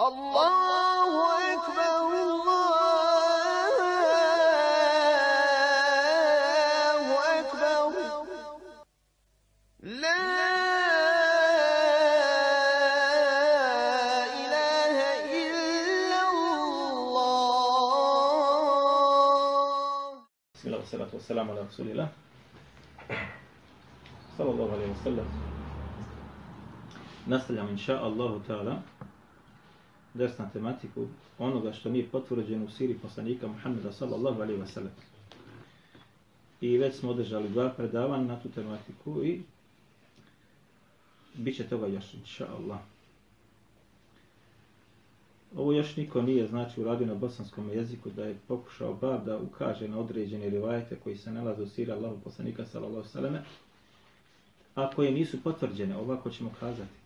الله أكبر الله أكبر لا إله إلا الله بسم الله والصلاة والسلام على رسول الله صلى الله عليه وسلم Nastavljamo inša Allahu ta'ala. ders na tematiku onoga što nije potvrđeno u siri poslanika Muhammeda sallallahu alaihi wa sallam. I već smo održali dva predavanja na tu tematiku i bit će toga još inša Allah. Ovo još niko nije znači uradio na bosanskom jeziku da je pokušao bar da ukaže na određene rivajete koji se nalaze u siri Allahu poslanika sallallahu alaihi wa sallam. A koje nisu potvrđene, ovako ćemo kazati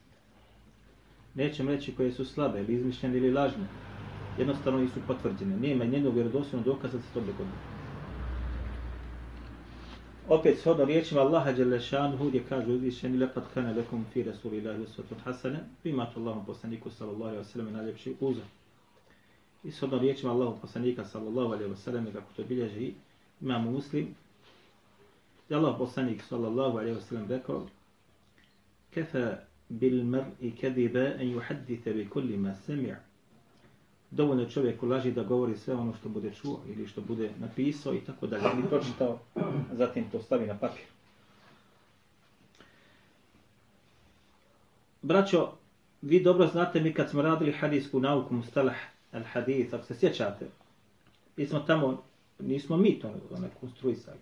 nećemo reći koje su slabe ili izmišljene ili lažne. Jednostavno nisu potvrđene. Nema njenog vjerodostojnog dokaza da se to dogodilo. Opet shodno riječima Allaha dželle gdje kaže uzvišeni lekad kana lekum fi rasulillahi hasane vi imate Allahom poslaniku sallallahu alejhi ve sellem najljepši uzor. I shodno riječima Allahu poslanika sallallahu alejhi ve sellem kako to bilježi imamo Muslim da Allah poslanik sallallahu alejhi ve sellem rekao kefa بالمرء كذبا kadiba يحدث بكل bi سمع ma sami' dovoljno čovjek laži da govori sve ono što bude čuo ili što bude napisao i tako dalje. Ili pročitao zatim to stavi na papir. Braćo, vi dobro znate mi kad smo radili hadijsku nauku mustalah al hadith, ako se sjećate, mi smo tamo, nismo mi to ne konstruisali.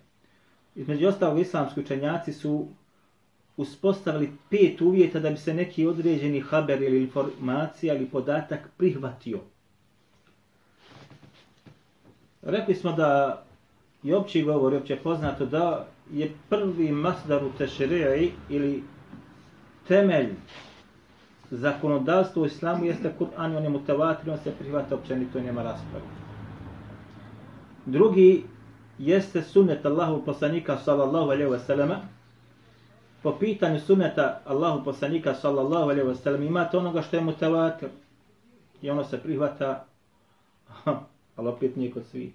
Između ostalog islamski učenjaci su uspostavili pet uvjeta da bi se neki određeni haber ili informacija ili podatak prihvatio. Rekli smo da je opći govor, opće poznato da je prvi masdar u tešeri'i ili temelj zakonodavstva u islamu jeste Kur'an i on je mutavatir, on se prihvata općenito i nema rasprave. Drugi jeste sunnet Allahu poslanika sallallahu alaihi wa sallama, po pitanju sunneta Allahu poslanika sallallahu alejhi ve sellem imate onoga što je mutawatir i ono se prihvata ali opet nije kod svih.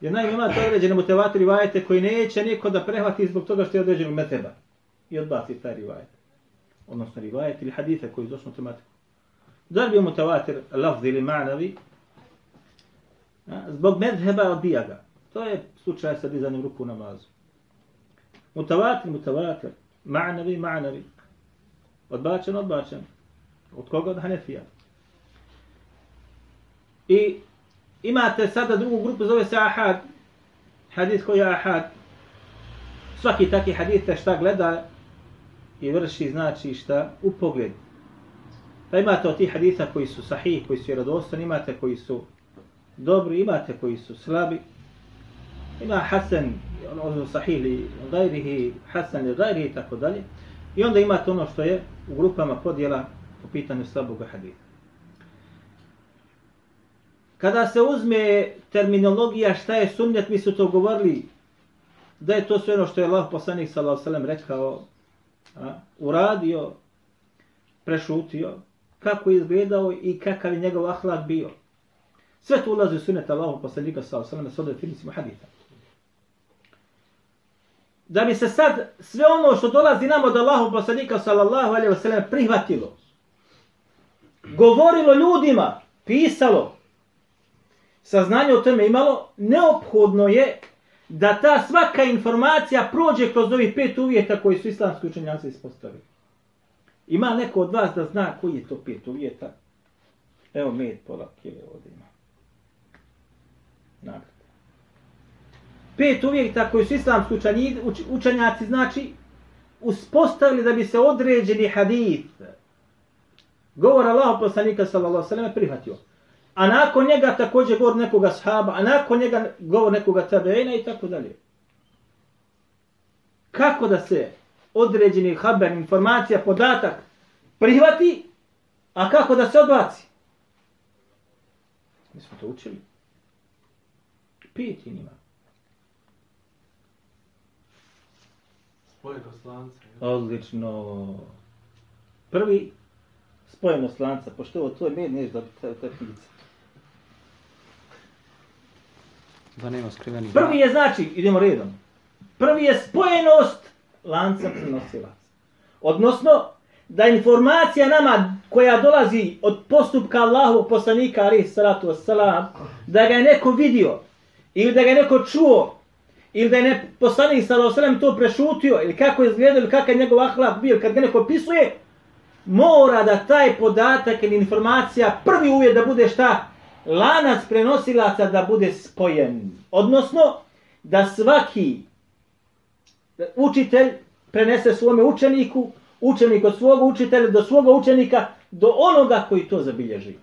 Jer naime imate određene mutawatir rivajete koji neće niko da prehvati zbog toga što je određeno meteba i odbaci taj rivajet. Odnosno rivajet ili hadite koji je u tematiku. Da li bi mutawatir lafz ili ma'navi zbog medheba odbija ga. To je slučaj sa dizanjem ruku u namazu. Mutavatir, mutavatir. Ma'navi, ma'navi. Odbačen, odbačen. Od koga? Od Hanefija. I imate sada drugu grupu, zove se Ahad. Hadis koji je Ahad. Svaki taki hadis te šta gleda i vrši znači šta u pogled. Pa imate od tih hadisa koji su sahih, koji su vjerodostojni, imate koji su dobri, imate koji su slabi. Ima Hasan ono, ono sahih li gajrihi, hasan li gajrihi, tako dalje. I onda imate ono što je u grupama podjela po pitanju slabog haditha. Kada se uzme terminologija šta je sunnet, mi su to govorili da je to sve ono što je Allah poslanik sallallahu rekao, a, uradio, prešutio, kako je izgledao i kakav je njegov ahlak bio. Sve to ulazi u sunnet Allahu poslanika sallallahu alejhi ve sellem na definiciju hadisa da bi se sad sve ono što dolazi nam od Allahu poslanika sallallahu alejhi ve sellem prihvatilo. Govorilo ljudima, pisalo, saznanje o tome imalo, neophodno je da ta svaka informacija prođe kroz ovih pet uvjeta koji su islamski učenjaci ispostavili. Ima neko od vas da zna koji je to pet uvjeta? Evo med pola kile ovdje ima. Nagrad pet uvjeta koji su islamski učenjaci, znači, uspostavili da bi se određeni hadith govor Allahu poslanika sallallahu alejhi ve prihvatio. A nakon njega također govor nekoga sahaba, a nakon njega govor nekoga tabeina i tako dalje. Kako da se određeni haber, informacija, podatak prihvati, a kako da se odbaci? Mi smo to učili. Pijeti njima. Spoje do slanca. Odlično. Prvi, spojenost lanca, pošto ovo tvoj med neš dobiti te, knjigice. Da nema skrivenih. Prvi je znači, idemo redom, prvi je spojenost lanca prenosilaca. Odnosno, da informacija nama koja dolazi od postupka Allahovog poslanika, ali salatu wassalam, da ga je neko vidio, ili da ga je neko čuo, ili da je ne, poslanik salatu wassalam to prešutio, ili kako je izgledao, ili kakav je njegov ahlak bio, kad ga neko opisuje, mora da taj podatak ili informacija, prvi uvjet da bude šta? Lanac prenosilaca da bude spojen. Odnosno, da svaki učitelj prenese svome učeniku, učenik od svog učitelja do svoga učenika, do onoga koji to zabilježi.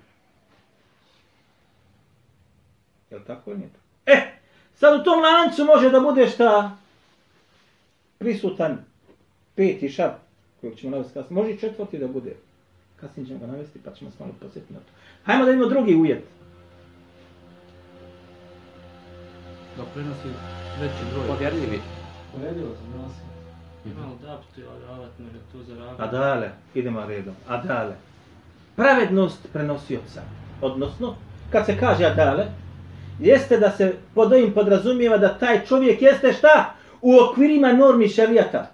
Je li tako ili nije tako? E, sad u tom lancu može da bude šta prisutan peti šap, kojeg ćemo navesti kasnije. Može i četvrti da bude. Kasnije ćemo ga navesti, pa ćemo se malo posjetiti na to. Hajmo da imamo drugi uvjet. Da prenosi veći broj. Povjerljivi. Povjerljivo se nosi. Malo da ti odavat, može to zaravati. Adale, idemo redom. Adale. Pravednost prenosioca. Odnosno, kad se kaže adale, jeste da se pod ovim podrazumijeva da taj čovjek jeste šta? U okvirima normi šarijata.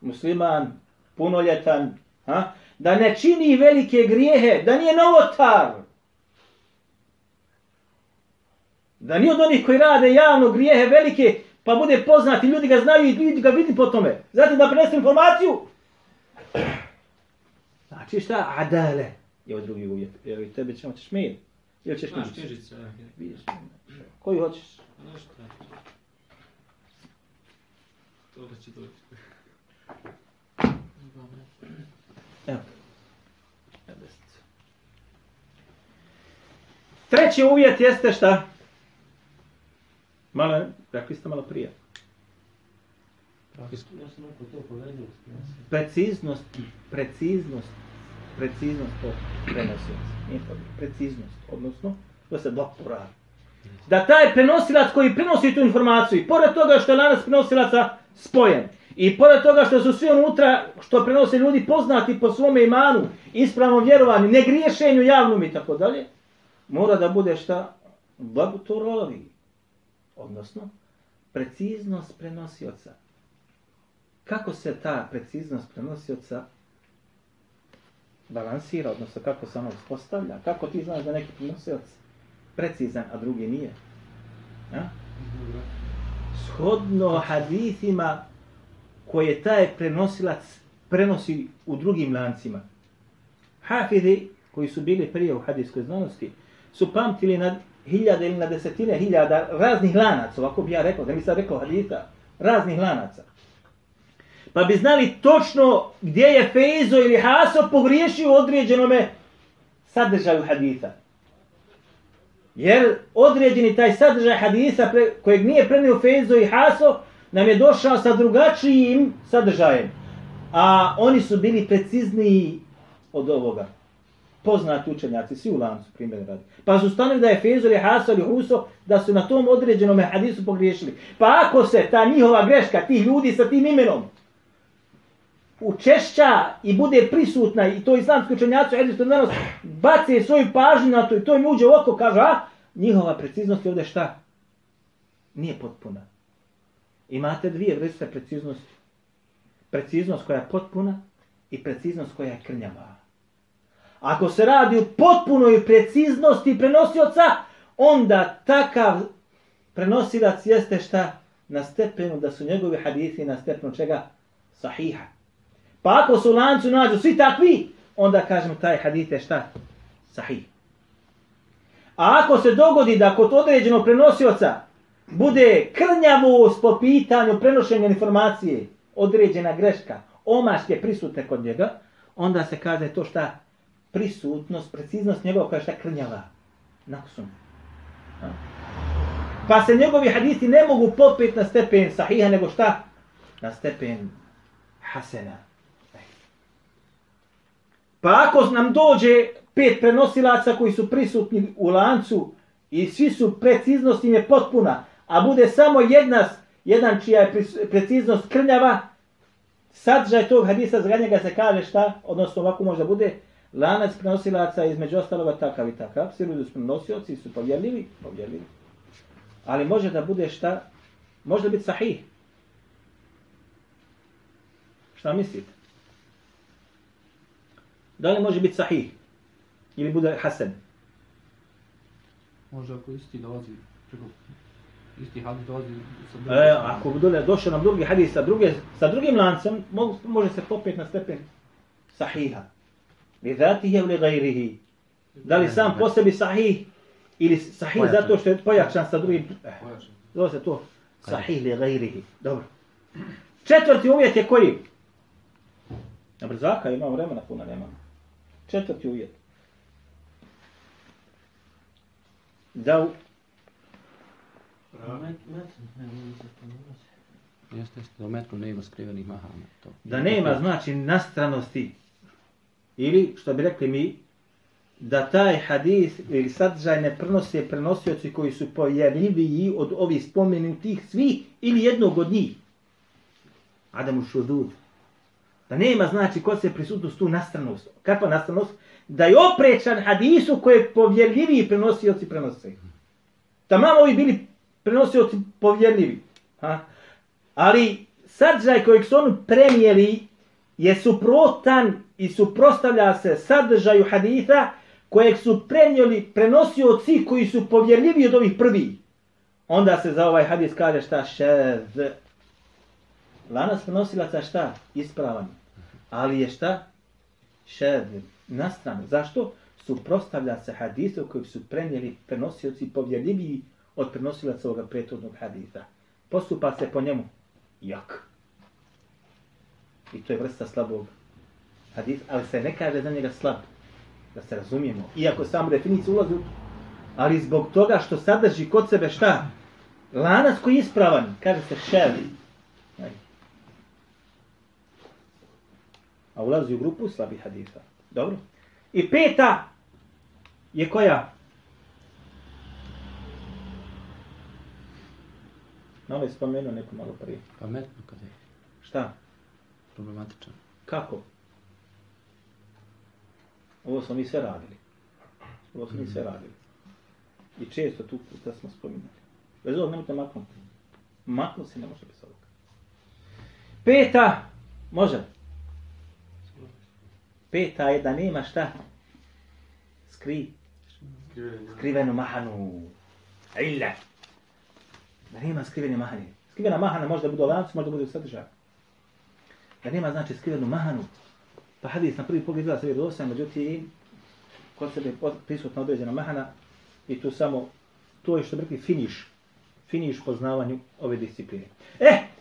Musliman, punoljetan, ha? da ne čini velike grijehe, da nije novotar. Da nije od onih koji rade javno grijehe velike, pa bude poznat i ljudi ga znaju i ljudi ga vidi po tome. Zatim da prenesu informaciju. Znači šta? Adale. Je ovo drugi uvjet. Evo i tebe ćemo ćeš mir. Ili ćeš Znaš, knjižicu? ja. Vidiš. Koju hoćeš? Nešto. To da će doći. Evo. Treći uvjet jeste šta? Malo, rekli ste malo prije. Preciznost, preciznost, preciznost to prenosilac. Nije to preciznost, odnosno da se blok poradi. Da taj prenosilac koji prenosi tu informaciju, i pored toga što je lanac prenosilaca spojen, i pored toga što su svi unutra, što prenose ljudi poznati po svome imanu, ispravnom vjerovanju, ne griješenju javnom i tako dalje, mora da bude šta? Blagotorovi. Odnosno, preciznost prenosioca. Kako se ta preciznost prenosioca balansira, odnosno kako se ona uspostavlja? Kako ti znaš da neki prenosioc precizan, a drugi nije? Ja? Shodno hadithima koje taj prenosilac prenosi u drugim lancima. Hafidi, koji su bili prije u hadijskoj znanosti, su pamtili na hiljade ili na desetine hiljada raznih lanaca, ovako bi ja rekao, da mi sad rekao hadita, raznih lanaca. Pa bi znali točno gdje je Fejzo ili Haso pogriješio određenome sadržaju haditha. Jer određeni taj sadržaj hadisa pre, kojeg nije prenio Fejzo i Haso nam je došao sa drugačijim sadržajem. A oni su bili precizniji od ovoga. Poznati učenjaci, svi u lancu primjer radi. Pa su stanovi da je Fezo ili Haso ili Huso, da su na tom određenom hadisu pogriješili. Pa ako se ta njihova greška, tih ljudi sa tim imenom, učešća i bude prisutna i to islamski učenjaci hadijskoj danas bace svoju pažnju na to i to im uđe u oko, kaže, a njihova preciznost je ovdje šta? Nije potpuna. Imate dvije vrste preciznosti. Preciznost koja je potpuna i preciznost koja je krnjava. Ako se radi o potpunoj preciznosti prenosioca, onda takav prenosilac jeste šta? Na stepenu da su njegovi hadisi na stepenu čega? Sahiha. Pa ako su u lancu nađu svi takvi, onda kažemo taj hadith je šta? Sahih. A ako se dogodi da kod određenog prenosioca bude krnjavost po pitanju prenošenja informacije, određena greška, omaške prisutne kod njega, onda se kaže to šta? Prisutnost, preciznost njegova koja šta krnjava. Naksun. Pa se njegovi hadisi ne mogu popeti na stepen sahiha, nego šta? Na stepen hasena. Pa ako nam dođe pet prenosilaca koji su prisutni u lancu i svi su preciznost im je potpuna, a bude samo jedna, jedan čija je preciznost krnjava, sadržaj tog hadisa, za njega se kaže šta, odnosno ovako možda bude, lanac prenosilaca između ostaloga takav i takav, svi ljudi su prenosioci, su povjerljivi, povjerljivi. Ali može da bude šta, može da biti sahih. Šta mislite? Da li može biti sahih? Ili bude hasen? Može ako isti dolazi preko isti hadis dolazi sa drugim E, ako bude došao nam drugi hadis sa, druge, sa drugim lancem, mo- može se popet na stepen sahiha. Li zatihi ili gajrihi. Da li sam po sebi sahih ili sahih Pojačan. zato što je pojačan sa drugim. Eh, Pojačan. zove se to sahih li gajrihi. Dobro. Četvrti uvjet je koji? Na brzaka imamo vremena, puno nemamo. Četvrti uvjet. Da u, Jeste, jeste, da u metru ne ima skrivenih mahana. To. Da nema znači nastranosti. Ili, što bi rekli mi, da taj hadis ili sadržaj ne prenose prenosioci koji su pojavljiviji od ovih spomenutih svih ili jednog od njih. Adamu šudud. Da nema znači kod se prisutnost tu nastranost. Kakva nastranost? Da je oprečan hadisu koje povjerljiviji prenosioci prenose. Tamam ovi bili prenosioci povjerljivi. Ha? Ali sadržaj kojeg su oni prenijeli je suprotan i suprostavlja se sadržaju haditha kojeg su prenijeli prenosioci koji su povjerljivi od ovih prvih. Onda se za ovaj hadis kaže šta šez. Lanas prenosilaca šta? Ispravan. Ali je šta? Šez. Na stranu. Zašto? Suprostavlja se hadisu kojeg su prenijeli prenosioci povjerljiviji od prenosilaca ovoga prethodnog hadisa. Postupa se po njemu jak. I to je vrsta slabog hadis, ali se ne kaže za njega slab. Da se razumijemo. Iako sam definicija ulazi. Ali zbog toga što sadrži kod sebe šta? Lanac koji je ispravan. Kaže se šeli. A ulazi u grupu slabih hadisa. Dobro. I peta je koja? Malo je spomenuo neko malo prije. Pa metru kad je Šta? problematičan. Kako? Ovo smo mi sve radili. Ovo smo mi sve radili. I često tu puta smo spominjali. Bez ovog nemojte maknuti. Maknuti se ne može bez ovoga. Peta, može. Peta je da nema šta? Skri. Skrivenu mahanu. Illa. Da nema skrivene mahane. Skrivena mahana može da bude u lancu, može da bude u sadržaju. Da nema znači skrivenu mahanu. Pa hadis na prvi pogled izgleda se vjerodostojan, međutim, kod sebe je prisutna određena mahana i tu samo, to je što bi rekli finiš, finiš poznavanju ove discipline. E,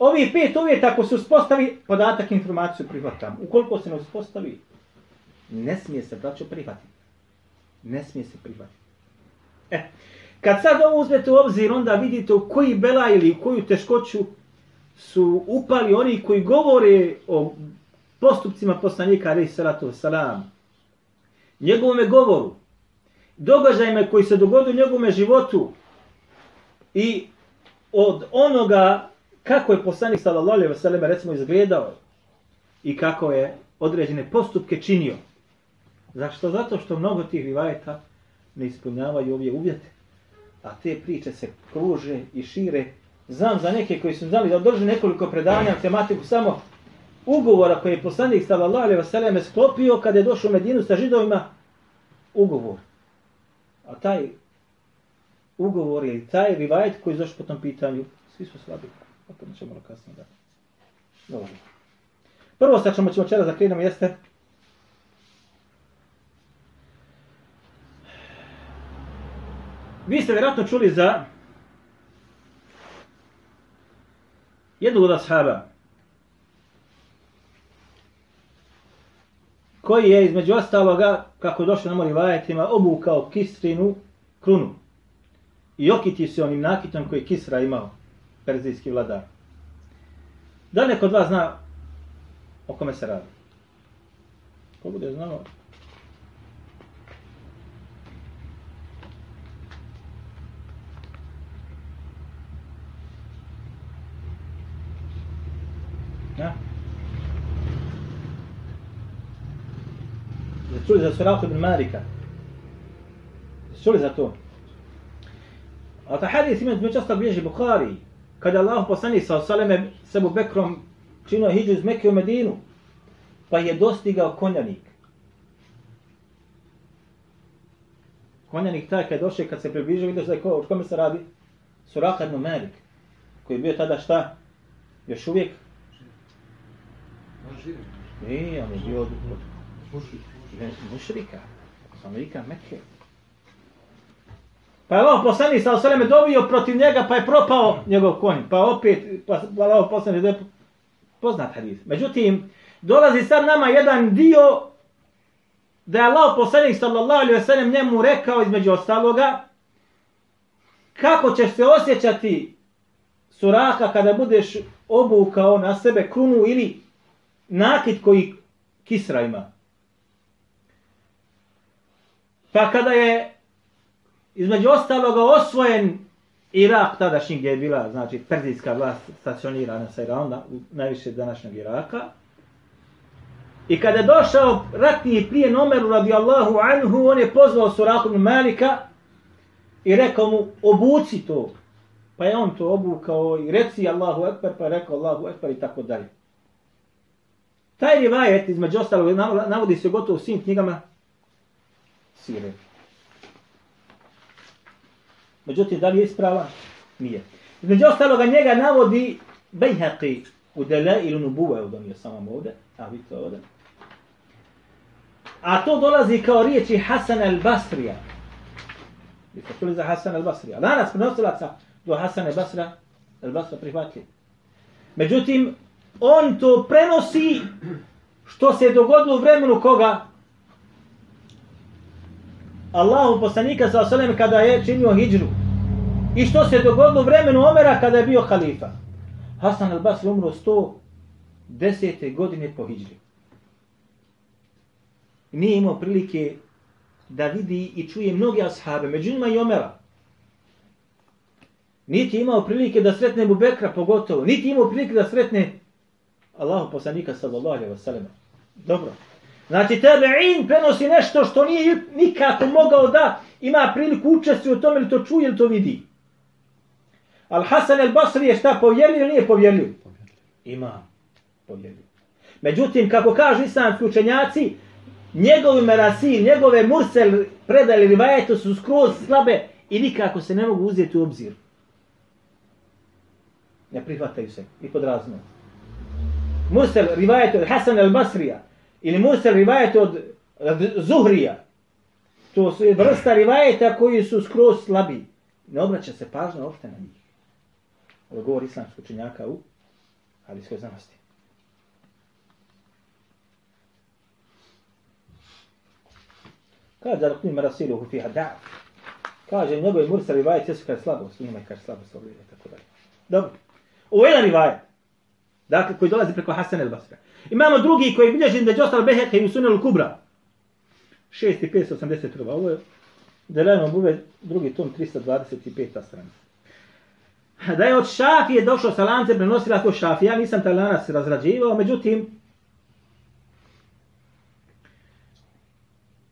ovi pet uvjeta ako se uspostavi, podatak informaciju prihvatam. Ukoliko se ne uspostavi, ne smije se, braćo, prihvatiti. Ne smije se prihvatiti. E, kad sad ovo uzmete u obzir, onda vidite u koji bela ili u koju teškoću su upali oni koji govore o postupcima poslanika alaih salatu salam, njegovome govoru, događajima koji se dogodu u njegovome životu i od onoga kako je poslanik sallallahu alejhi ve sellem recimo izgledao i kako je određene postupke činio. Zašto? Zato što mnogo tih rivajeta ne ispunjavaju ove uvjete. A te priče se kruže i šire. Znam za neke koji su znali da održe nekoliko predavanja tematiku samo ugovora koji je poslanik sallallahu alejhi ve sellem sklopio kada je došao u Medinu sa židovima ugovor. A taj ugovor ili taj rivajet koji je zašto po tom pitanju, svi su slabi. O tome ćemo malo kasnije da govorimo. Prvo sa čemu ćemo čera zakrenemo jeste Vi ste vjerojatno čuli za jednog od ashaba koji je između ostaloga, kako došlo na mori vajetima, obukao Kisrinu krunu. I okiti se onim nakitom koji je Kisra imao, perzijski vladar. Da neko od vas zna o kome se radi? Ko bude znao? Ja? Jeste čuli za Surahu ibn Malika? Jeste čuli za to? A ta hadis ima među često bilježi Bukhari. Kada je Allah poslani sa Osaleme sebu Bekrom činio hijđu iz Mekke u Medinu, pa je dostigao konjanik. Konjanik taj kad je došao kad se približio, vidio se ko, o kome se radi? Suraka ibn Malik, koji je bio tada šta? Još uvijek? Nije, on je bio od, mušrika. Amerika Mekke. Pa je Allah poslani sa osaleme dobio protiv njega, pa je propao njegov konj. Pa opet, pa pa Allah poslani da je poznat hadis. Međutim, dolazi sad nama jedan dio da je Allah poslanik sallallahu alaihi ve sellem njemu rekao između ostaloga kako ćeš se osjećati suraka kada budeš obukao na sebe krunu ili nakit koji kisra ima. Pa kada je između ostaloga osvojen Irak tadašnji gdje je bila znači perzijska vlast stacionirana sa Irana, najviše današnjeg Iraka. I kada je došao ratni plijen Omeru radijallahu anhu, on je pozvao Suraku Malika i rekao mu obuci to. Pa je on to obukao i reci Allahu Ekber, pa je rekao Allahu Ekber i tako dalje. Taj rivajet, između ostalog, navodi se gotovo u svim knjigama sire. Međutim, da li je isprava? Nije. Između ostaloga njega navodi Bejhaqi u Delailu Nubuwa, evo da mi je samo ovde, a vi to ovde. A to dolazi kao riječi Hasan al-Basrija. Vi ste čuli za Hasan al-Basrija. Danas prenosilaca do Hasan al-Basra, al-Basra prihvatili. Međutim, on to prenosi što se je dogodilo u vremenu koga? Allahu poslanika sa osalem kada je činio hijđru. I što se dogodilo u vremenu Omera kada je bio halifa. Hasan al-Basri umro 110. godine po hijđri. Nije imao prilike da vidi i čuje mnoge ashabe, među njima i Omera. Niti imao prilike da sretne Bubekra pogotovo, niti imao prilike da sretne Allahu poslanika sallallahu alejhi ve sellem. Dobro. Znači tabe'in prenosi nešto što nije nikako mogao da ima priliku učestvovati u tome ili to čuje ili to vidi. Al Hasan al Basri je šta povjerljiv ili nije povjerljiv? Ima povjerljiv. Međutim, kako kažu islamski učenjaci, njegovi merasi, njegove mursel predali rivajetu su skroz slabe i nikako se ne mogu uzeti u obzir. Ne prihvataju se i podrazno. Mursel rivajetu od Hasan al Basrija ili Mursel rivajet od Zuhrija. To su vrsta rivajeta koji su skroz slabi. Ne obraća se pažnja uopšte na njih. Ovo govori islamski činjaka u hadijskoj znanosti. Kaže da knim u fi Da. Kaže njegovi Mursa rivajet jesu kad slabost, njima je kad slabost ovdje i tako dalje. Dobro. Ovo je jedan rivajet. Dakle, koji dolazi preko Hasan el-Basra. Imamo drugi koji bilježi da je ostal Beheke i Sunel Kubra. 6581. Ovo je Delajno Buve, drugi tom, 325. stranica. Da je od Šafije došao sa lance, prenosila to Šafija, nisam taj lanac razrađivao, međutim,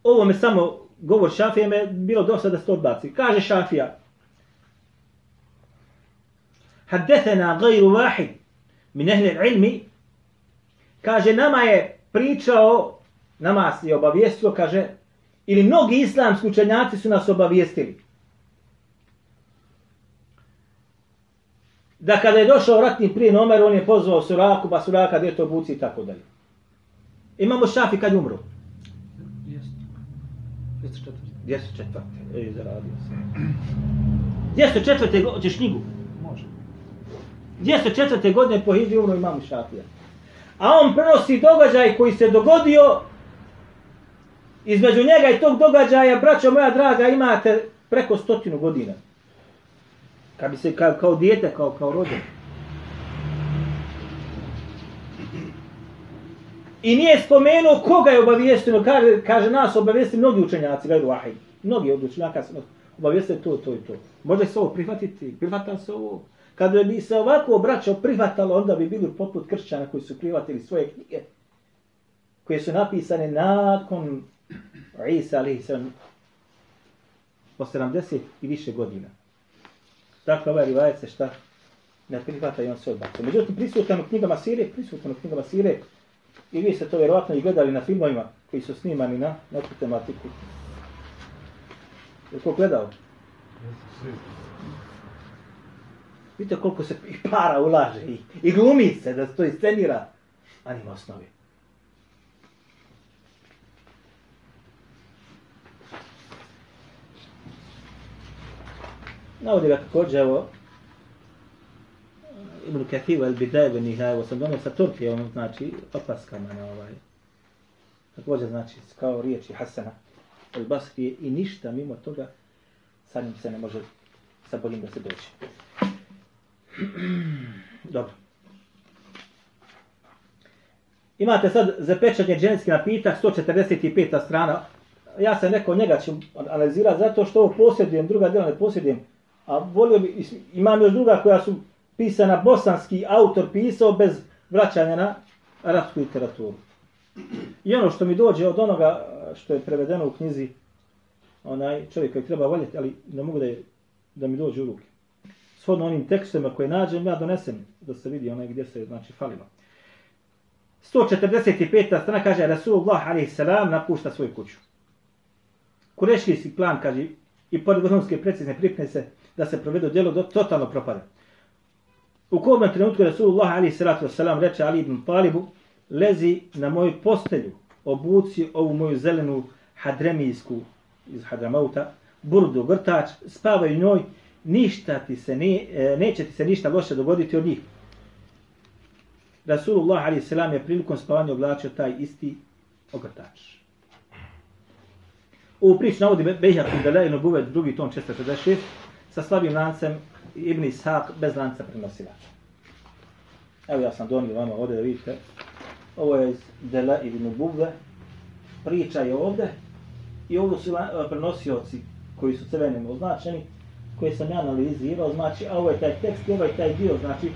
ovo me samo, govor Šafije me bilo dosta da se to odbaci. Kaže Šafija, حدثنا غير واحد min ehli العلم kaže, nama je pričao, nama je obavijestio, kaže, ili mnogi islamski učenjaci su nas obavijestili. Da kada je došao ratni prije Omer, on je pozvao Suraku, pa Suraka, gdje to buci i tako dalje. Imamo Šafi kad je umro. Jeste. 204. 204. Ej, zaradio se. 204. Hoćeš knjigu? Može. 204. godine po Hidri umro imamo Šafija. A on prenosi događaj koji se dogodio između njega i tog događaja, braćo moja draga, imate preko stotinu godina. Kad bi se kao, kao dijete, kao, kao rođen. I nije spomenuo koga je obavijesteno, kaže, kaže nas obavijesti mnogi učenjaci, gajdu vahid. Mnogi od učenjaka su obavijeste to, to i to. Može se ovo prihvatiti, prihvatam se ovo. Kada bi se ovako obraćao prihvatalo, onda bi bili poput kršćana koji su prihvatili svoje knjige, koje su napisane nakon Isa alaihi se po 70 i više godina. Dakle, ovaj rivajet se šta ne prihvata i on se odbaca. Međutim, prisutan u knjigama Sire, prisutan u knjigama Sire, i vi ste to vjerovatno i gledali na filmovima koji su snimani na neku tematiku. Je ko gledao? Vidite koliko se i para ulaže i, i glumi se da se to iscenira, a nima osnovi. Navodi ga također, evo, Ibn Kathir, El Bidaj, Ben Nihaj, evo sam donio sa Turkije, on znači opaskama na ovaj. Također znači kao riječi Hasana, El Basri i ništa mimo toga, sa njim se ne može sa boljim da se doći. Dobro. Imate sad zapečanje dženski napitak, 145. strana. Ja se neko njega ću analizirati zato što ovo posjedujem, druga djela ne posjedujem. A volio bi, imam još druga koja su pisana bosanski autor pisao bez vraćanja na arapsku literaturu. I ono što mi dođe od onoga što je prevedeno u knjizi, onaj čovjek koji treba voljeti, ali ne mogu da, je, da mi dođe u ruke. Shodno onim tekstovima koje nađem, ja donesem da se vidi onaj gdje se znači falilo. 145. strana kaže Rasulullah a.s. napušta svoju kuću. Kureški si plan, kaže, i pored vrhunske precizne pripreme se da se provedu djelo do totalno propada. U kojom trenutku Rasulullah a.s. reče Ali ibn Talibu, lezi na moju postelju, obuci ovu moju zelenu hadremijsku iz Hadramauta, burdu, vrtač, spavaj u njoj, ništa ti se ne, neće ti se ništa loše dogoditi od njih. Rasulullah a.s. je prilikom spavanja oblačio taj isti ogrtač. U priču navodi Bejhat i Dalaj Nubuvet, drugi tom 466, sa slabim lancem Ibn Ishaq bez lanca prenosilača. Evo ja sam donio vama ovdje da vidite. Ovo je iz Dela ibn Nubube. Priča je ovdje. I ovo su e, prenosioci koji su crvenim označeni, koje sam ja analizirao, znači, a ovo je taj tekst i ovo je taj dio, znači,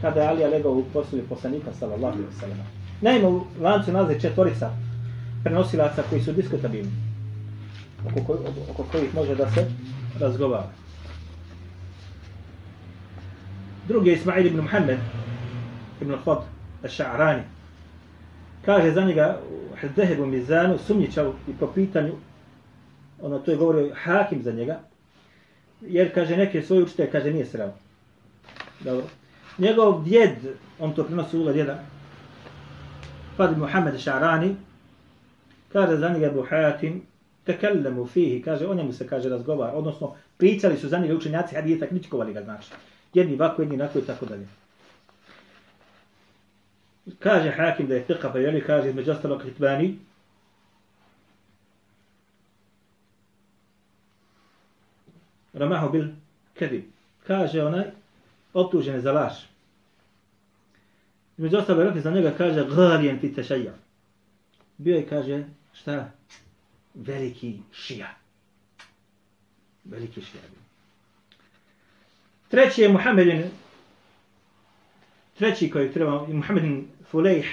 kada je Alija legao u posluje poslanika, sallallahu alaihi sallam. Naime, u lancu nalaze četvorica prenosilaca koji su diskutabilni, oko, koj, oko kojih može da se razgovara. Drugi je Ismail ibn Muhammed, ibn Khod, al-Sha'rani. Kaže za njega u Hdehebu Mizanu, sumnjičav i po pitanju, ono to je govorio Hakim za njega, jer kaže neke svoje učite, kaže nije srao. Dobro. Njegov djed, on to prenosi ula djeda, Fadl Muhammed Šarani, kaže za njega Ebu Hatim, tekellemu fihi, kaže, o njemu se kaže razgovara, odnosno pričali su za njega učenjaci hadijeta, knjičkovali ga znači. Jedni ovako, jedni onako i tako dalje. Kaže Hakim da je fiqa, pa jeli kaže između ostalog hitbani, Ramahu bil kedib. Kaže onaj, optužen je za laž. Među ostalo rekli za njega kaže galijen fit tešajja. Bio je kaže šta? Veliki šija. Veliki šija. Treći je Muhammedin treći koji treba Muhammedin Fulejh.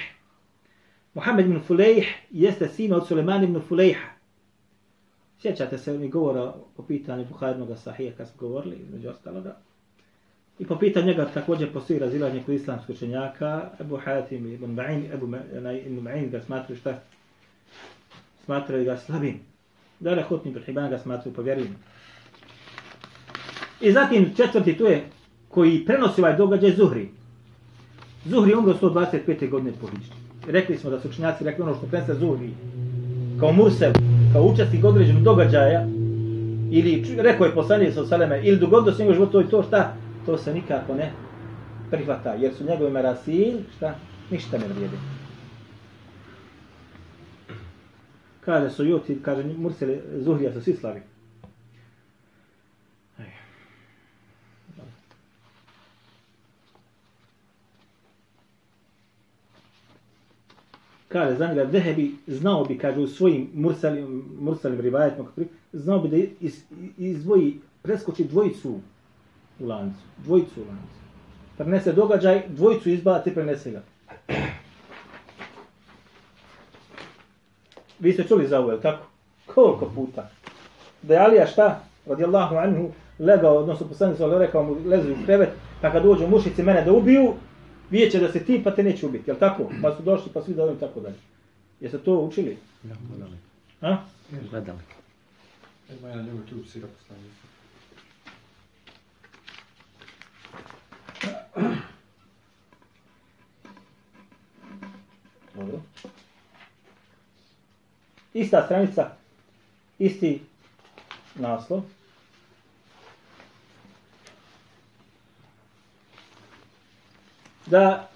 Muhammed ibn Fulejh jeste sin od Suleman ibn Fulejha. Sjećate se mi govora po pitanju Buharinog sahija kad smo govorili, između ostaloga. I po pitanju njega također postoji razilanje kod islamskih učenjaka, Ebu Hatim i Ibn Ma'in, Ebu Ma'in ga smatruju šta? Smatruju ga slabim. Dara Hutni Ibn Hibban ga smatruju povjerljivim. I zatim četvrti tu je koji prenosi ovaj događaj Zuhri. Zuhri umro 125. godine po Hidžri. Rekli smo da su učenjaci rekli ono što prenese Zuhri kao Mursel, kao učestnik određenog događaja, ili rekao je poslanik sa Saleme, ili dogodilo se njegov život, to i to šta, to se nikako ne prihvata, jer su njegove merasil, šta, ništa ne vrijedi. Kaže su juti, kaže Mursel, Zuhrija su svi slavi. Kaže za njega Vehebi znao bi, kaže u svojim mursalim, mursalim rivajetima, znao bi da iz, izdvoji, preskoči dvojicu u lancu. Dvojicu u lancu. Prenese događaj, dvojicu izbati, prenese ga. Vi ste čuli za ovo, je tako? Koliko puta? Da je Alija šta? Radijallahu anhu legao, odnosno poslanik sa rekao mu lezi u krevet, pa kad dođu mušici mene da ubiju, vidjet će da se ti pa te neće ubiti, jel tako? Pa su došli pa svi da ovim tako dalje. Jeste to učili? Ja, gledali. Ha? Gledali. Ima jedan njegov tu sira poslanik. Dobro. Ista stranica, isti naslov. Da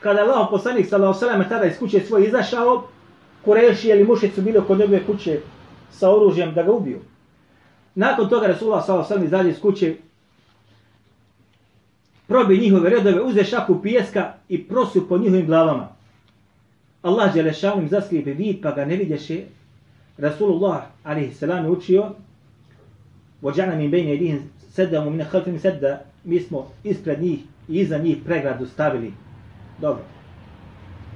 kada Allah poslanik sallallahu alejhi ve sellem tada iz kuće svoje izašao, Kureši ili mušici su bili kod njegove kuće sa oružjem da ga ubiju. Nakon toga Rasulullah sallallahu alejhi ve sellem izađe iz kuće probi njihove redove, uze šaku pijeska i prosu po njihovim glavama. Allah Đelešanu im zaskripe vid pa ga ne vidješe. Rasulullah a.s. je učio Vođana min bejne jedihim sedda mu mine halfim sedda mi smo ispred njih i iza njih pregradu stavili. Dobro.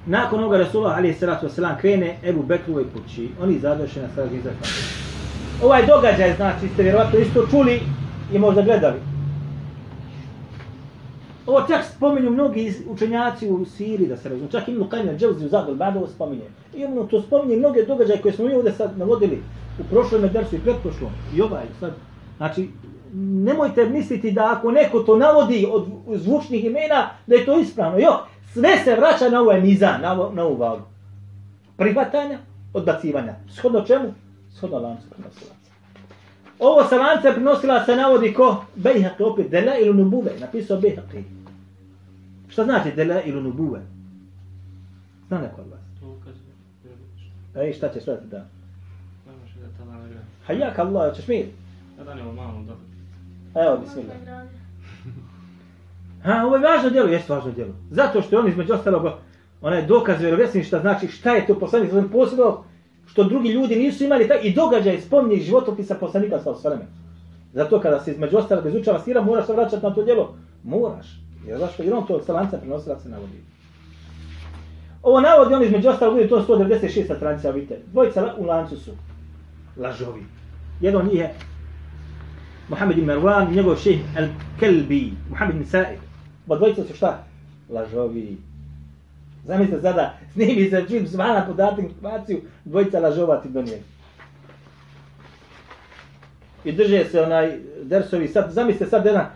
Nakon ovoga Rasulullah wasalam krene Ebu Bekrovoj kući. Oni zadoše na straži iza Ovaj događaj, znači, ste vjerovatno isto čuli i možda gledali. Ovo čak spominju mnogi učenjaci u Siriji, da se razumije. Čak Ibn Qajim al-Džavzi u Zadol Badovo spominje. I ono to spominje mnoge događaje koje smo mi ovdje sad navodili u prošlom dersu i pretprošlom. I ovaj sad. Znači, nemojte misliti da ako neko to navodi od zvučnih imena, da je to ispravno. Jo, sve se vraća na ovaj mizan, na, ovo- na ovu vagu. Prihvatanja, odbacivanja. Shodno čemu? Shodno lancu prenosilaca. Ovo sa lanca prenosilaca navodi ko? Bejhaqi opet, dela ilu nubuve. Napisao Bejhaqi. Šta znači dela ilu nubuve? Zna neko od vas? Ej, šta ćeš raditi da? Hajak Allah, ćeš mi? Ja da nema malo dobro. Evo, bismillah. Ha, ovo je važno djelo, jeste važno djelo. Zato što je on između ostalog, onaj dokaz vjerovjesništa, znači, šta je to poslanik sa posebno, što drugi ljudi nisu imali taj, i događaj spominje iz životopisa poslanika sa osvrame. Zato kada se između ostalog izučava sira, moraš se vraćati na to djelo. Moraš. Jer zašto? Jer on to sa lanca se navodi. Ovo navodi on između ostalog, bude to 196. stranica, vidite. Dvojica u lancu su lažovi. Jedan nije je Muhammed ibn Marwan njegov šeh Al-Kelbi, Muhammed ibn Sa'id. Ba dvojica su šta? Lažovi. Zamislite sada, snimi se čim zvana podatak informaciju, dvojica lažova ti donijeli. I drže se onaj dersovi, sad, zamislite sad jedan,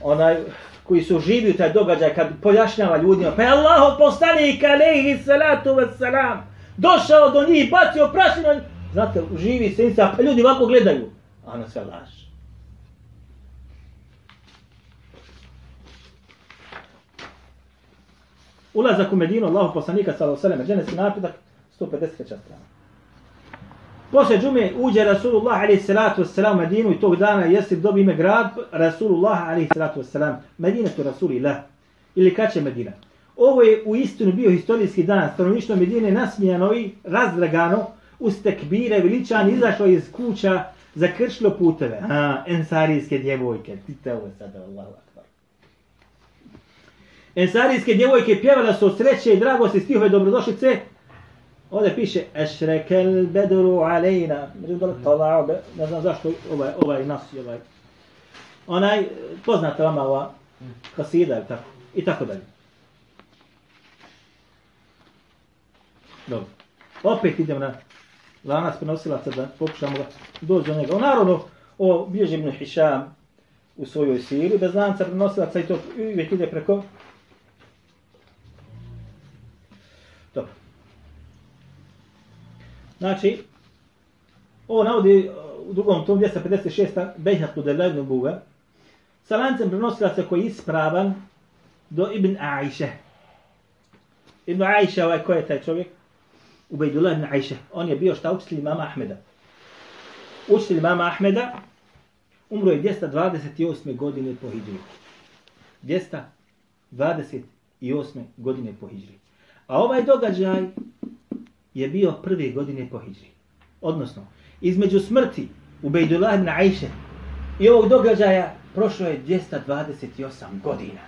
onaj, koji su živi u taj događaj kad pojašnjava ljudima, pa je Allah poslanik alaihi salatu wassalam došao do njih, bacio prašinu, znate, živi se pa ljudi ovako gledaju, a ono sve laže. Ulazak u Medinu, Allahu poslanika sallallahu alejhi ve sellem, dženevski napitak 150 strana. Posle džume uđe Rasulullah alejhi salatu vesselam u Medinu i tog dana jeste dobi ime grad Rasulullah alejhi salatu vesselam. Medina tu Rasulillah. Ili kad će Medina? Ovo je u istinu bio historijski dan. Stanovništvo Medine nasmijano i razdragano uz tekbire veličan izašlo iz kuća zakršilo puteve. A, ensarijske djevojke. Ti ovo sada, Allah. Ensarijske djevojke pjevale su od sreće i dragosti stihove dobrodošlice. Ovdje piše Ešrekel bedru alejna. Međutim, dole talao, ne znam zašto ovaj, ovaj nas i ovaj. Onaj, poznata vama ova kasida i tako. I tako dalje. Dobro. Opet idemo na lanac prenosilaca da pokušamo da doći do njega. O, naravno, o bježi ibn Hišam u svojoj siri, bez lanca prenosilaca i to uvijek ide preko Znači, ovo navodi uh, u drugom tom 256. Bejhatu Delajnu Buga, sa lancem prenosilaca koji je ispravan do Ibn Aisha. Ibn Aisha, ovaj ko je taj čovjek? Ubejdullah ibn Aisha. On je bio šta učitelj imama Ahmeda. Učitelj imama Ahmeda umro je 228. godine po Hidri. 228. godine po Hidri. A ovaj događaj je bio prve godine po hijri. Odnosno, između smrti Ubejdullah ibn Aisha i ovog događaja prošlo je 228 godina.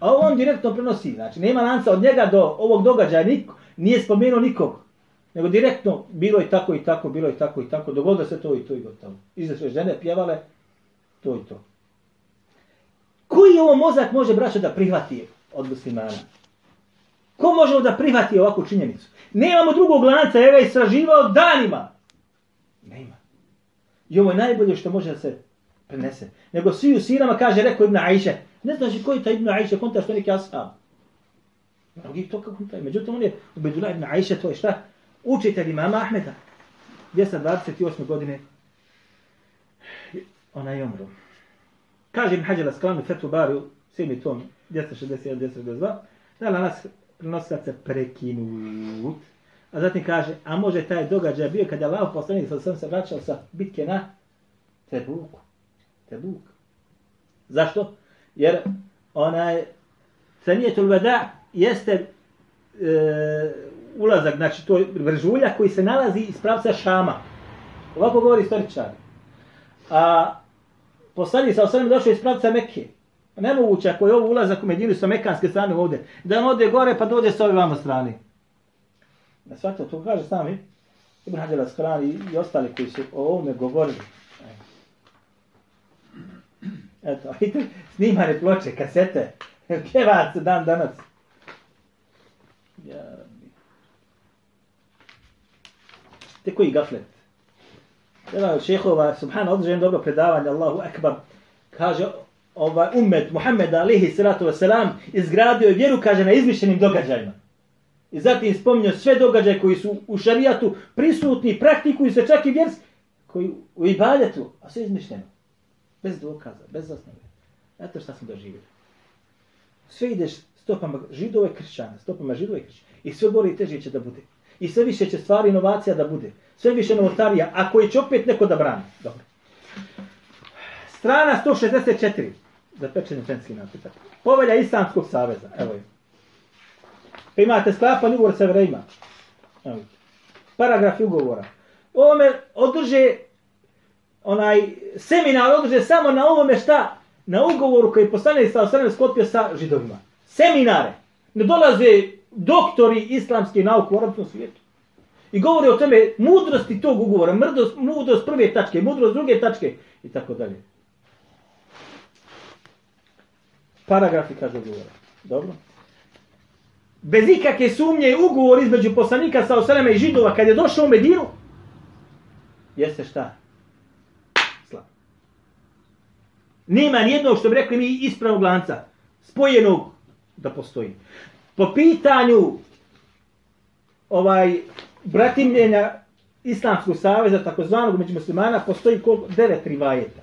A ovo on direktno prenosi, znači nema lanca od njega do ovog događaja, niko, nije spomenuo nikog. Nego direktno, bilo je tako i tako, bilo je tako i tako, dogodilo se to i to i gotovo. Izašle žene, pjevale, to i to. Koji ovo mozak može, braćo, da prihvati od muslimana? Ko može da prihvati ovakvu činjenicu? Nemamo drugog lanca, evo ga istraživao danima. Nema. I ovo je najbolje što može da se prenese. Nego svi u sirama kaže, rekao Ibn Aisha, ne znaš koji je taj Ibn Aisha, konta što je neki ashab. Mnogi to kako taj. Međutim, on je u Bedula Ibn Aisha, to je šta? Učitelj imama Ahmeda. 228. godine ona je umro. Kaže Ibn Hađala Sklanu Fetu Bari, 7. tom, 261-262, da nas prenosilaca prekinut. A zatim kaže, a može taj događaj bio kada je Allah poslanik sa sam se vraćao sa bitke na Tebuku. Tebuk. Zašto? Jer onaj Sanijetul Veda jeste e, ulazak, znači to je vržulja koji se nalazi iz pravca Šama. Ovako govori istoričar. A poslanik sa osam došao iz pravca Mekke. Nemoguće ako je ovo ulazak u Medinu sa mekanske strane ovdje. Da on ode gore pa dođe sa ove vamo strane. Na svato to kaže sami Ibn Hađala Skrani i ostali koji su o ovome govorili. Eto, vidite, snimane ploče, kasete, pjevac dan danas. Ja, Te koji gaflet? Jedan od šehova, subhana, održajem dobro predavanje, Allahu akbar, kaže, ovaj ummet Muhammed alihi salatu wasalam izgradio je vjeru, kaže, na izmišljenim događajima. I zatim spominjao sve događaje koji su u šarijatu prisutni, praktikuju se čak i vjerski, koji u ibadetu, a sve izmišljeno. Bez dokaza, bez osnove. Eto šta smo doživjeli. Sve ideš stopama židova i kršćana, stopama židova i kršćana. I sve gore i teže će da bude. I sve više će stvari inovacija da bude. Sve više novotarija, a koji će opet neko da brani. Dobro. Strana 164. Za pečenje ženski napitak. Povelja Islamskog saveza. Evo je. Pa imate sklapan ugovor sa vrejima. Evo je. Paragraf ugovora. Ovome održe onaj seminar održe samo na ovome šta? Na ugovoru koji je poslanik sa osrem sklopio sa židovima. Seminare. Ne dolaze doktori islamske nauke u arabskom svijetu. I govori o tome mudrosti tog ugovora, mudrost, mudrost prve tačke, mudrost druge tačke i tako dalje. Paragrafi kaže ugovora. Dobro. Bez ikakve sumnje ugovor između poslanika sa Osaleme i židova kad je došao u Medinu, jeste šta? Slab. Nema nijednog što bi rekli mi ispravnog lanca, spojenog da postoji. Po pitanju ovaj bratimljenja Islamskog saveza, takozvanog među muslimana, postoji koliko? Devet rivajeta.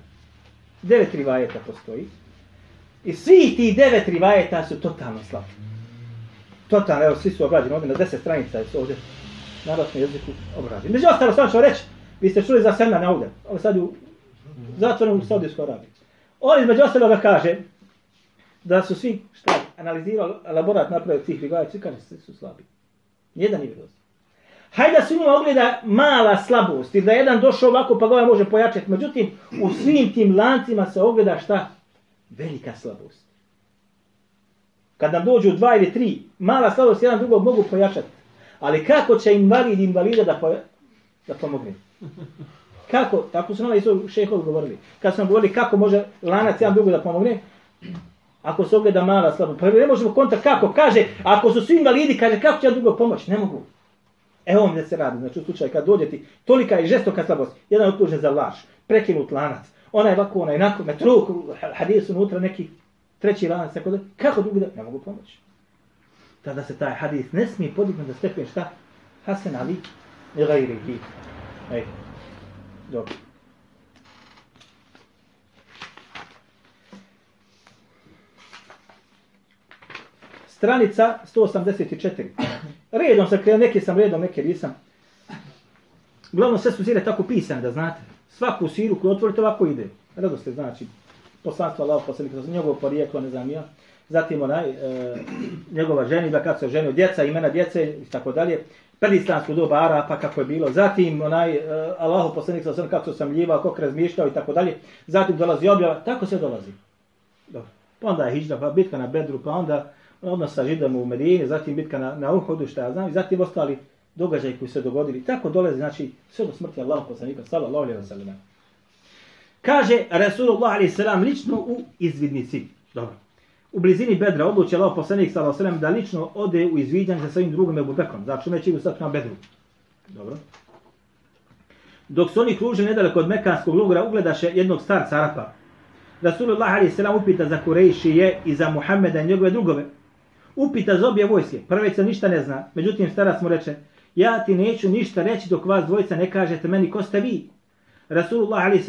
Devet rivajeta postoji. I svi ti devet rivajeta su totalno slabi. Totalno, evo, svi su obrađeni ovdje na deset stranica, su ovdje na narodnom jeziku obrađeni. Među ostalo, sam ću reći, vi ste čuli za Selma ovdje, ovo sad u zatvorenom u Saudijskoj Arabiji. On između ostaloga kaže da su svi šta, analizirali laborat napravio tih rivajeta, svi kaže, svi su slabi. Nijedan nije vidio. Hajde da su njima ogleda mala slabost, ili da jedan došao ovako pa ga ovaj može pojačati. Međutim, u svim tim lancima se ogleda šta? Velika slabost. Kad nam dođu dva ili tri, mala slabost jedan drugog mogu pojačati. Ali kako će invalid invalida da, poja, da pomogne? Kako? Tako su nama i šehovi govorili. Kad su nam govorili kako može lanac jedan drugog da pomogne, ako se ogleda mala slabost. Pa ne možemo konta kako. Kaže, ako su svi invalidi, kaže, kako će jedan drugog pomoći? Ne mogu. Evo vam da se radi. Znači u slučaju kad dođe ti tolika i žestoka slabost, jedan optužen za laž, prekinut lanac, ona je ovako, ona je onako, metruk, hadis unutra neki treći lanac, tako da, kako drugi da, ne mogu pomoći. Tada se taj hadis ne smije podignuti da stepen šta? Hasan Ali i gajrihi. Ej, dobro. Stranica 184. Redom sam krenuo, neke sam redom, neke nisam. Uglavnom sve su sire tako pisane, da znate. Svaku siru koju otvorite ovako ide. Redo znači, poslanstvo Allah, poslanik, njegov porijeklo, ne znam ja. Zatim onaj, e, njegova ženitba, kad se ženio djeca, imena djece i tako dalje. Predislamsko doba Arapa, kako je bilo. Zatim onaj, e, Allahu poslanik, sam kako sam ljivao, kako razmišljao i tako dalje. Zatim dolazi objava, tako se dolazi. Dobro. Pa onda je hijđa, pa bitka na Bedru, pa onda odnos sa židom u Medini, zatim bitka na, na Uhudu, šta ja znam, i zatim ostali događaj koji se dogodili. Tako dolazi, znači, sve do smrti Allahu poslanika, sallallahu alaihi wa sallam. Kaže Rasulullah alaihi sallam lično u izvidnici. Dobro. U blizini Bedra odluči Allah poslanik sallallahu alaihi da lično ode u izviđanje sa svojim drugom Ebu Bekrom. Znači, neće idu sad na Bedru. Dobro. Dok su oni kružili nedaleko od Mekanskog lugora, ugledaše jednog starca Arapa. Rasulullah alaihi sallam upita za Kurejšije i za Muhammeda i njegove drugove. Upita za obje vojske. Prveć se ništa ne zna. Međutim, starac mu reče, ja ti neću ništa reći dok vas dvojica ne kažete meni ko ste vi. Rasulullah a.s.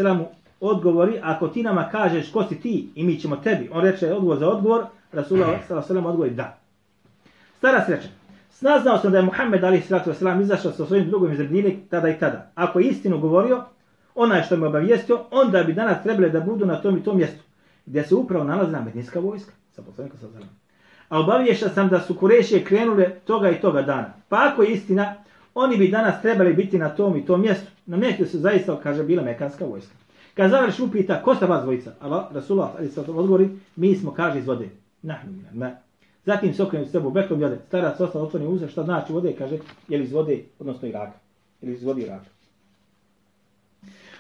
odgovori, ako ti nama kažeš ko si ti i mi ćemo tebi. On reče odgovor za odgovor, Rasulullah a.s. odgovori da. Starac reče, Snaznao sam da je Muhammed ali izašao sa svojim drugom iz Rebnjine tada i tada. Ako je istinu govorio, onaj što me obavijestio, onda bi danas trebali da budu na tom i tom mjestu, gdje se upravo nalazi na Medinska vojska, sa poslanikom sa zalim. A obaviješao sam da su Kurešije krenule toga i toga dana. Pa ako je istina, oni bi danas trebali biti na tom i tom mjestu. Na mjestu se zaista, kaže, bila Mekanska vojska. Kad završ upita, ko ste vas dvojica? Allah, Rasulullah, ali se odgovori, mi smo, kaže, iz vode. Nahnu, ne. Zatim se okrenu sebu bekom jode. Starac ostao otvori uza, šta znači vode, kaže, je li iz vode, odnosno Iraka. Ili iz vode Iraka.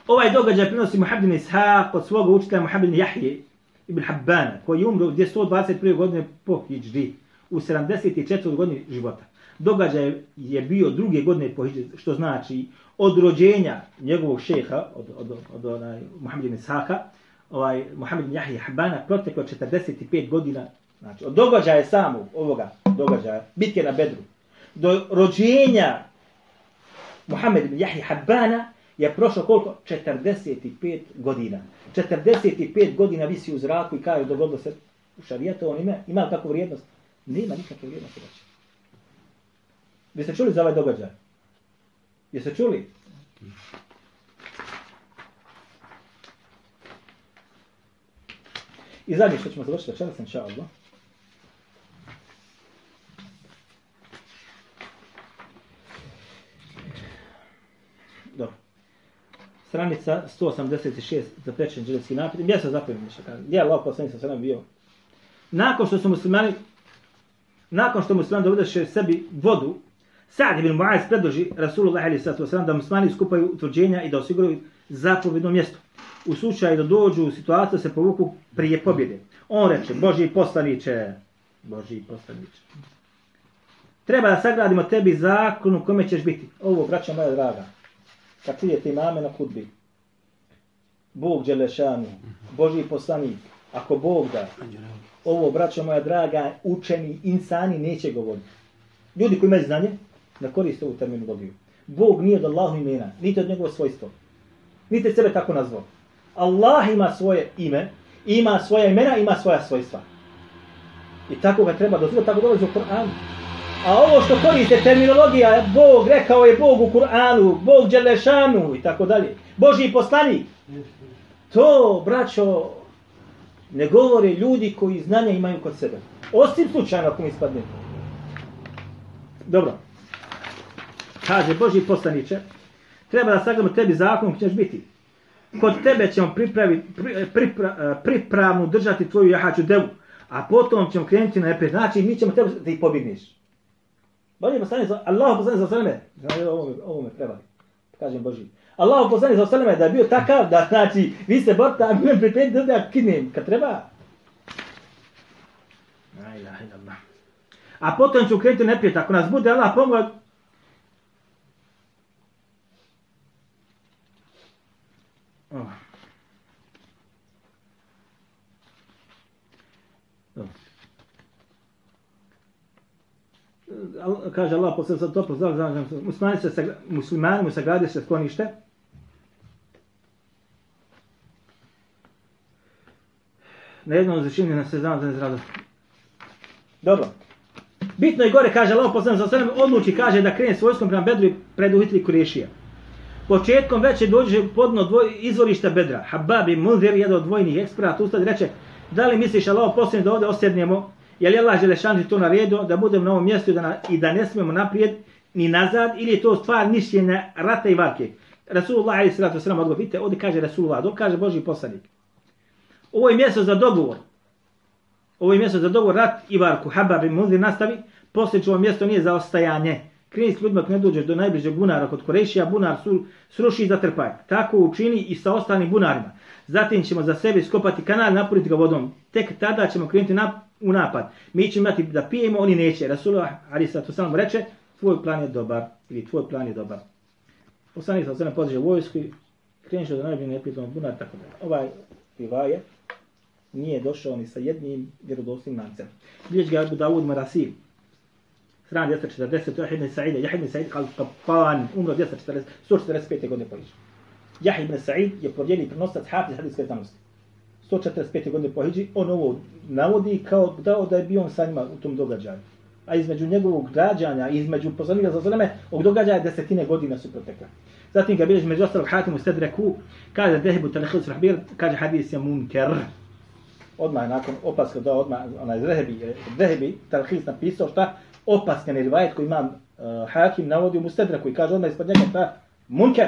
Ovaj događaj prinosi Muhammed Ishaq od svoga učitelja Muhammed Jahije ibn Habbana, koji je umro u 121. godine po Hidžri, u 74. godini života. Događaj je bio druge godine po Hidžri, što znači od rođenja njegovog šeha, od, od, od, od onaj, Muhammed Ishaqa, ovaj, Muhammed Jahija Habbana, proteklo 45 godina Znači, od događaja samog ovoga događaja, bitke na Bedru, do rođenja Muhammed ibn Jahi Habbana je prošlo koliko? 45 godina. 45 godina visi u zraku i kaže dogodilo se u šarijetu, on ima, ima li takvu vrijednost? Nema nikakve vrijednosti. Znači. Vi ste čuli za ovaj događaj? Jeste čuli? I zadnje što ćemo završiti večeras, inša Allah. Dobro. Stranica 186 za pečen dželski napit. Gdje se zapojem kaže? Gdje je Allah poslanik sa sve bio? Nakon što su muslimani nakon što muslimani dovedeše sebi vodu, Sa'd ibn Mu'az predloži Rasulullah alaihi sallatu wasallam da muslimani skupaju utvrđenja i da osiguraju zapovjedno mjesto. U slučaju da dođu u situaciju da se povuku prije pobjede. On reče, Boži poslaniće, Boži poslaniće. Treba da sagradimo tebi zakon u kome ćeš biti. Ovo, braćo moja draga, kad čujete imame na hudbi, Bog Đelešanu, Boži poslanik, ako Bog da, ovo, braćo moja draga, učeni insani neće govoriti. Ljudi koji imaju znanje, ne koriste ovu terminologiju. Bog nije od Allahu imena, niti od njegovo svojstvo. Niti sebe tako nazvao. Allah ima svoje ime, ima svoja imena, ima svoja svojstva. I tako ga treba dozvati, tako dolazi u Koranu. A ovo što koriste terminologija, Bog rekao je Bog u Kur'anu, Bog Đelešanu i tako dalje. Boži poslanik. To, braćo, ne govore ljudi koji znanja imaju kod sebe. Osim slučajno ako mi ispadne. Dobro. Kaže Boži poslaniče, treba da sagledamo tebi zakon ćeš biti. Kod tebe ćemo pripravi, pri, pripra, pripravnu držati tvoju jahaću devu, a potom ćemo krenuti na neprijed. Znači, mi ćemo tebi da ih pobigniš. Boži poslanik, Allah poslanik za sveme, ovo, ovo me prevari. Kažem Boži. Allah poslanik sveme da je bio takav da, znači, vi se borite, a mi me pripremite da ja kinem, kad treba. A potom ću krenuti neprijed. Ako nas bude Allah pomoć, Oh. Kaže Allah posle sa to pozdrav za muslimani se muslimani mu sagradi se sklonište. Na jednom zašini na se za izradu dobro. Bitno je gore kaže Allah posle sa sve odluči kaže da krene svojskom prema Bedru i preduhitli Kurešija. Početkom već je dođe podno dvoj, izvorišta Bedra. Habab i Munzir, jedan od dvojnih eksperata, ustad reče, da li misliš Allah poslan da ovdje osjednemo, je li Allah Želešanu to naredio da budemo na ovom mjestu i da, na, i da ne smijemo naprijed ni nazad, ili je to stvar mišljenja rata i varke. Rasulullah ali sallatu sallam odgovor, vidite, ovdje kaže Rasulullah, dok kaže Boži poslanik. Ovo je mjesto za dogovor. Ovo je mjesto za dogovor, rat i varku. Habab i Munzir nastavi, poslije ovo mjesto nije za ostajanje kreni s ljudima ne dođeš do najbližeg bunara kod Korešija, bunar su, sruši i zatrpaj. Tako učini i sa ostalim bunarima. Zatim ćemo za sebe skopati kanal, napuniti ga vodom. Tek tada ćemo krenuti na, u napad. Mi ćemo imati da pijemo, oni neće. Rasulullah Ali to samo reče, tvoj plan je dobar. Ili tvoj plan je dobar. Poslanik sa sve podiže vojsku i kreniš do najbližeg neprijateljnog bunar, tako da. Ovaj rivaje nije došao ni sa jednim vjerodostim lancem. Bilježi ga Abu Dawud Marasil. Stran 240, Jahid ibn Sa'id, Jahid ibn Sa'id Qattan, umro 240, 145. godine po Jahid ibn Sa'id je provjeri prenosac hafiz hadijske znanosti. 145. godine po Hidži, on ovo navodi kao dao da je bio on sa njima u tom događaju. A između njegovog građanja, između poslanika za zvoneme, ovog događaja desetine godina su protekle. Zatim ga bilježi među ostalog Hatim u Sedreku, kaže Dehebu Talihil Surahbir, kaže hadis je munker odmah nakon opaska da odmah onaj Zehebi, Dehebi Talhis napisao šta opaskan je rivajet koji imam uh, Hakim navodi u Sedreku i kaže odmah ispod njega šta munker.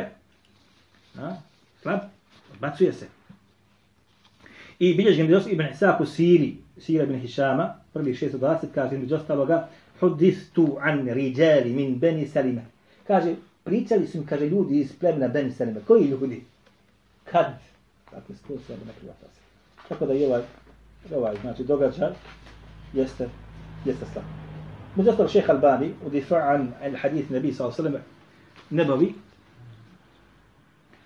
A? Slab, odbacuje se. I bilježim da Ibn Isaac u Siri, Sira ibn Hišama, prvi 620, kaže među ostaloga, hudistu an riđali min Beni Salima. Kaže, pričali su mi, kaže, ljudi iz plemena Beni Salima. Koji ljudi? Kad? Dakle, sto se ne privata se. Tako da je ovaj ovaj, znači, događaj jeste, jeste slab. ostalo šeha Albani, u difa'an al hadith nabi s.a.v. nebavi,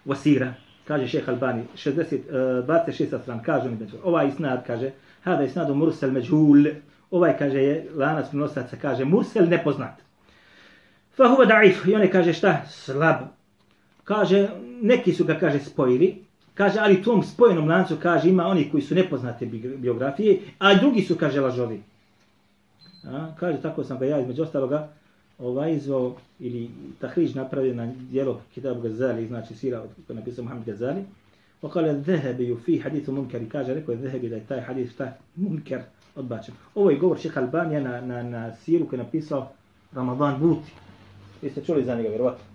wasira, kaže šeha Albani, 60, uh, 26 stran, kaže mi, ovaj isnad, kaže, hada isnadu mursel međul. ovaj, kaže, je lanac prinosaca, kaže, mursel nepoznat. Fa huva da'if, i on kaže šta? Slab. Kaže, neki su ga, kaže, spojili, Kaže, ali tom spojenom lancu, kaže, ima oni koji su nepoznate biografije, a drugi su, kaže, lažovi. A, kaže, tako sam ga ja između ostaloga ovaj izvao ili tahriž napravio na dijelo Kitab Gazali, znači sira koji je napisao Muhammed Gazali. وقال zehebi في fi hadithu munkar i kaže, rekao je zehebi da je taj hadith šta munker odbačen. Ovo je govor šeha Albanija na, na, na siru koji je napisao Ramadan Buti. Vi ste čuli za njega, vjerovatno.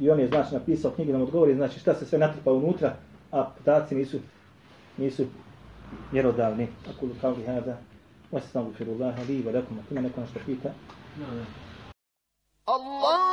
I on je, znači, napisao knjige nam odgovori, znači šta se sve natrpa unutra, a podaci nisu nisu mjerodavni. Ako kao li hada, wastaghfirullaha li wa ako Ima neko nešto pita? Allah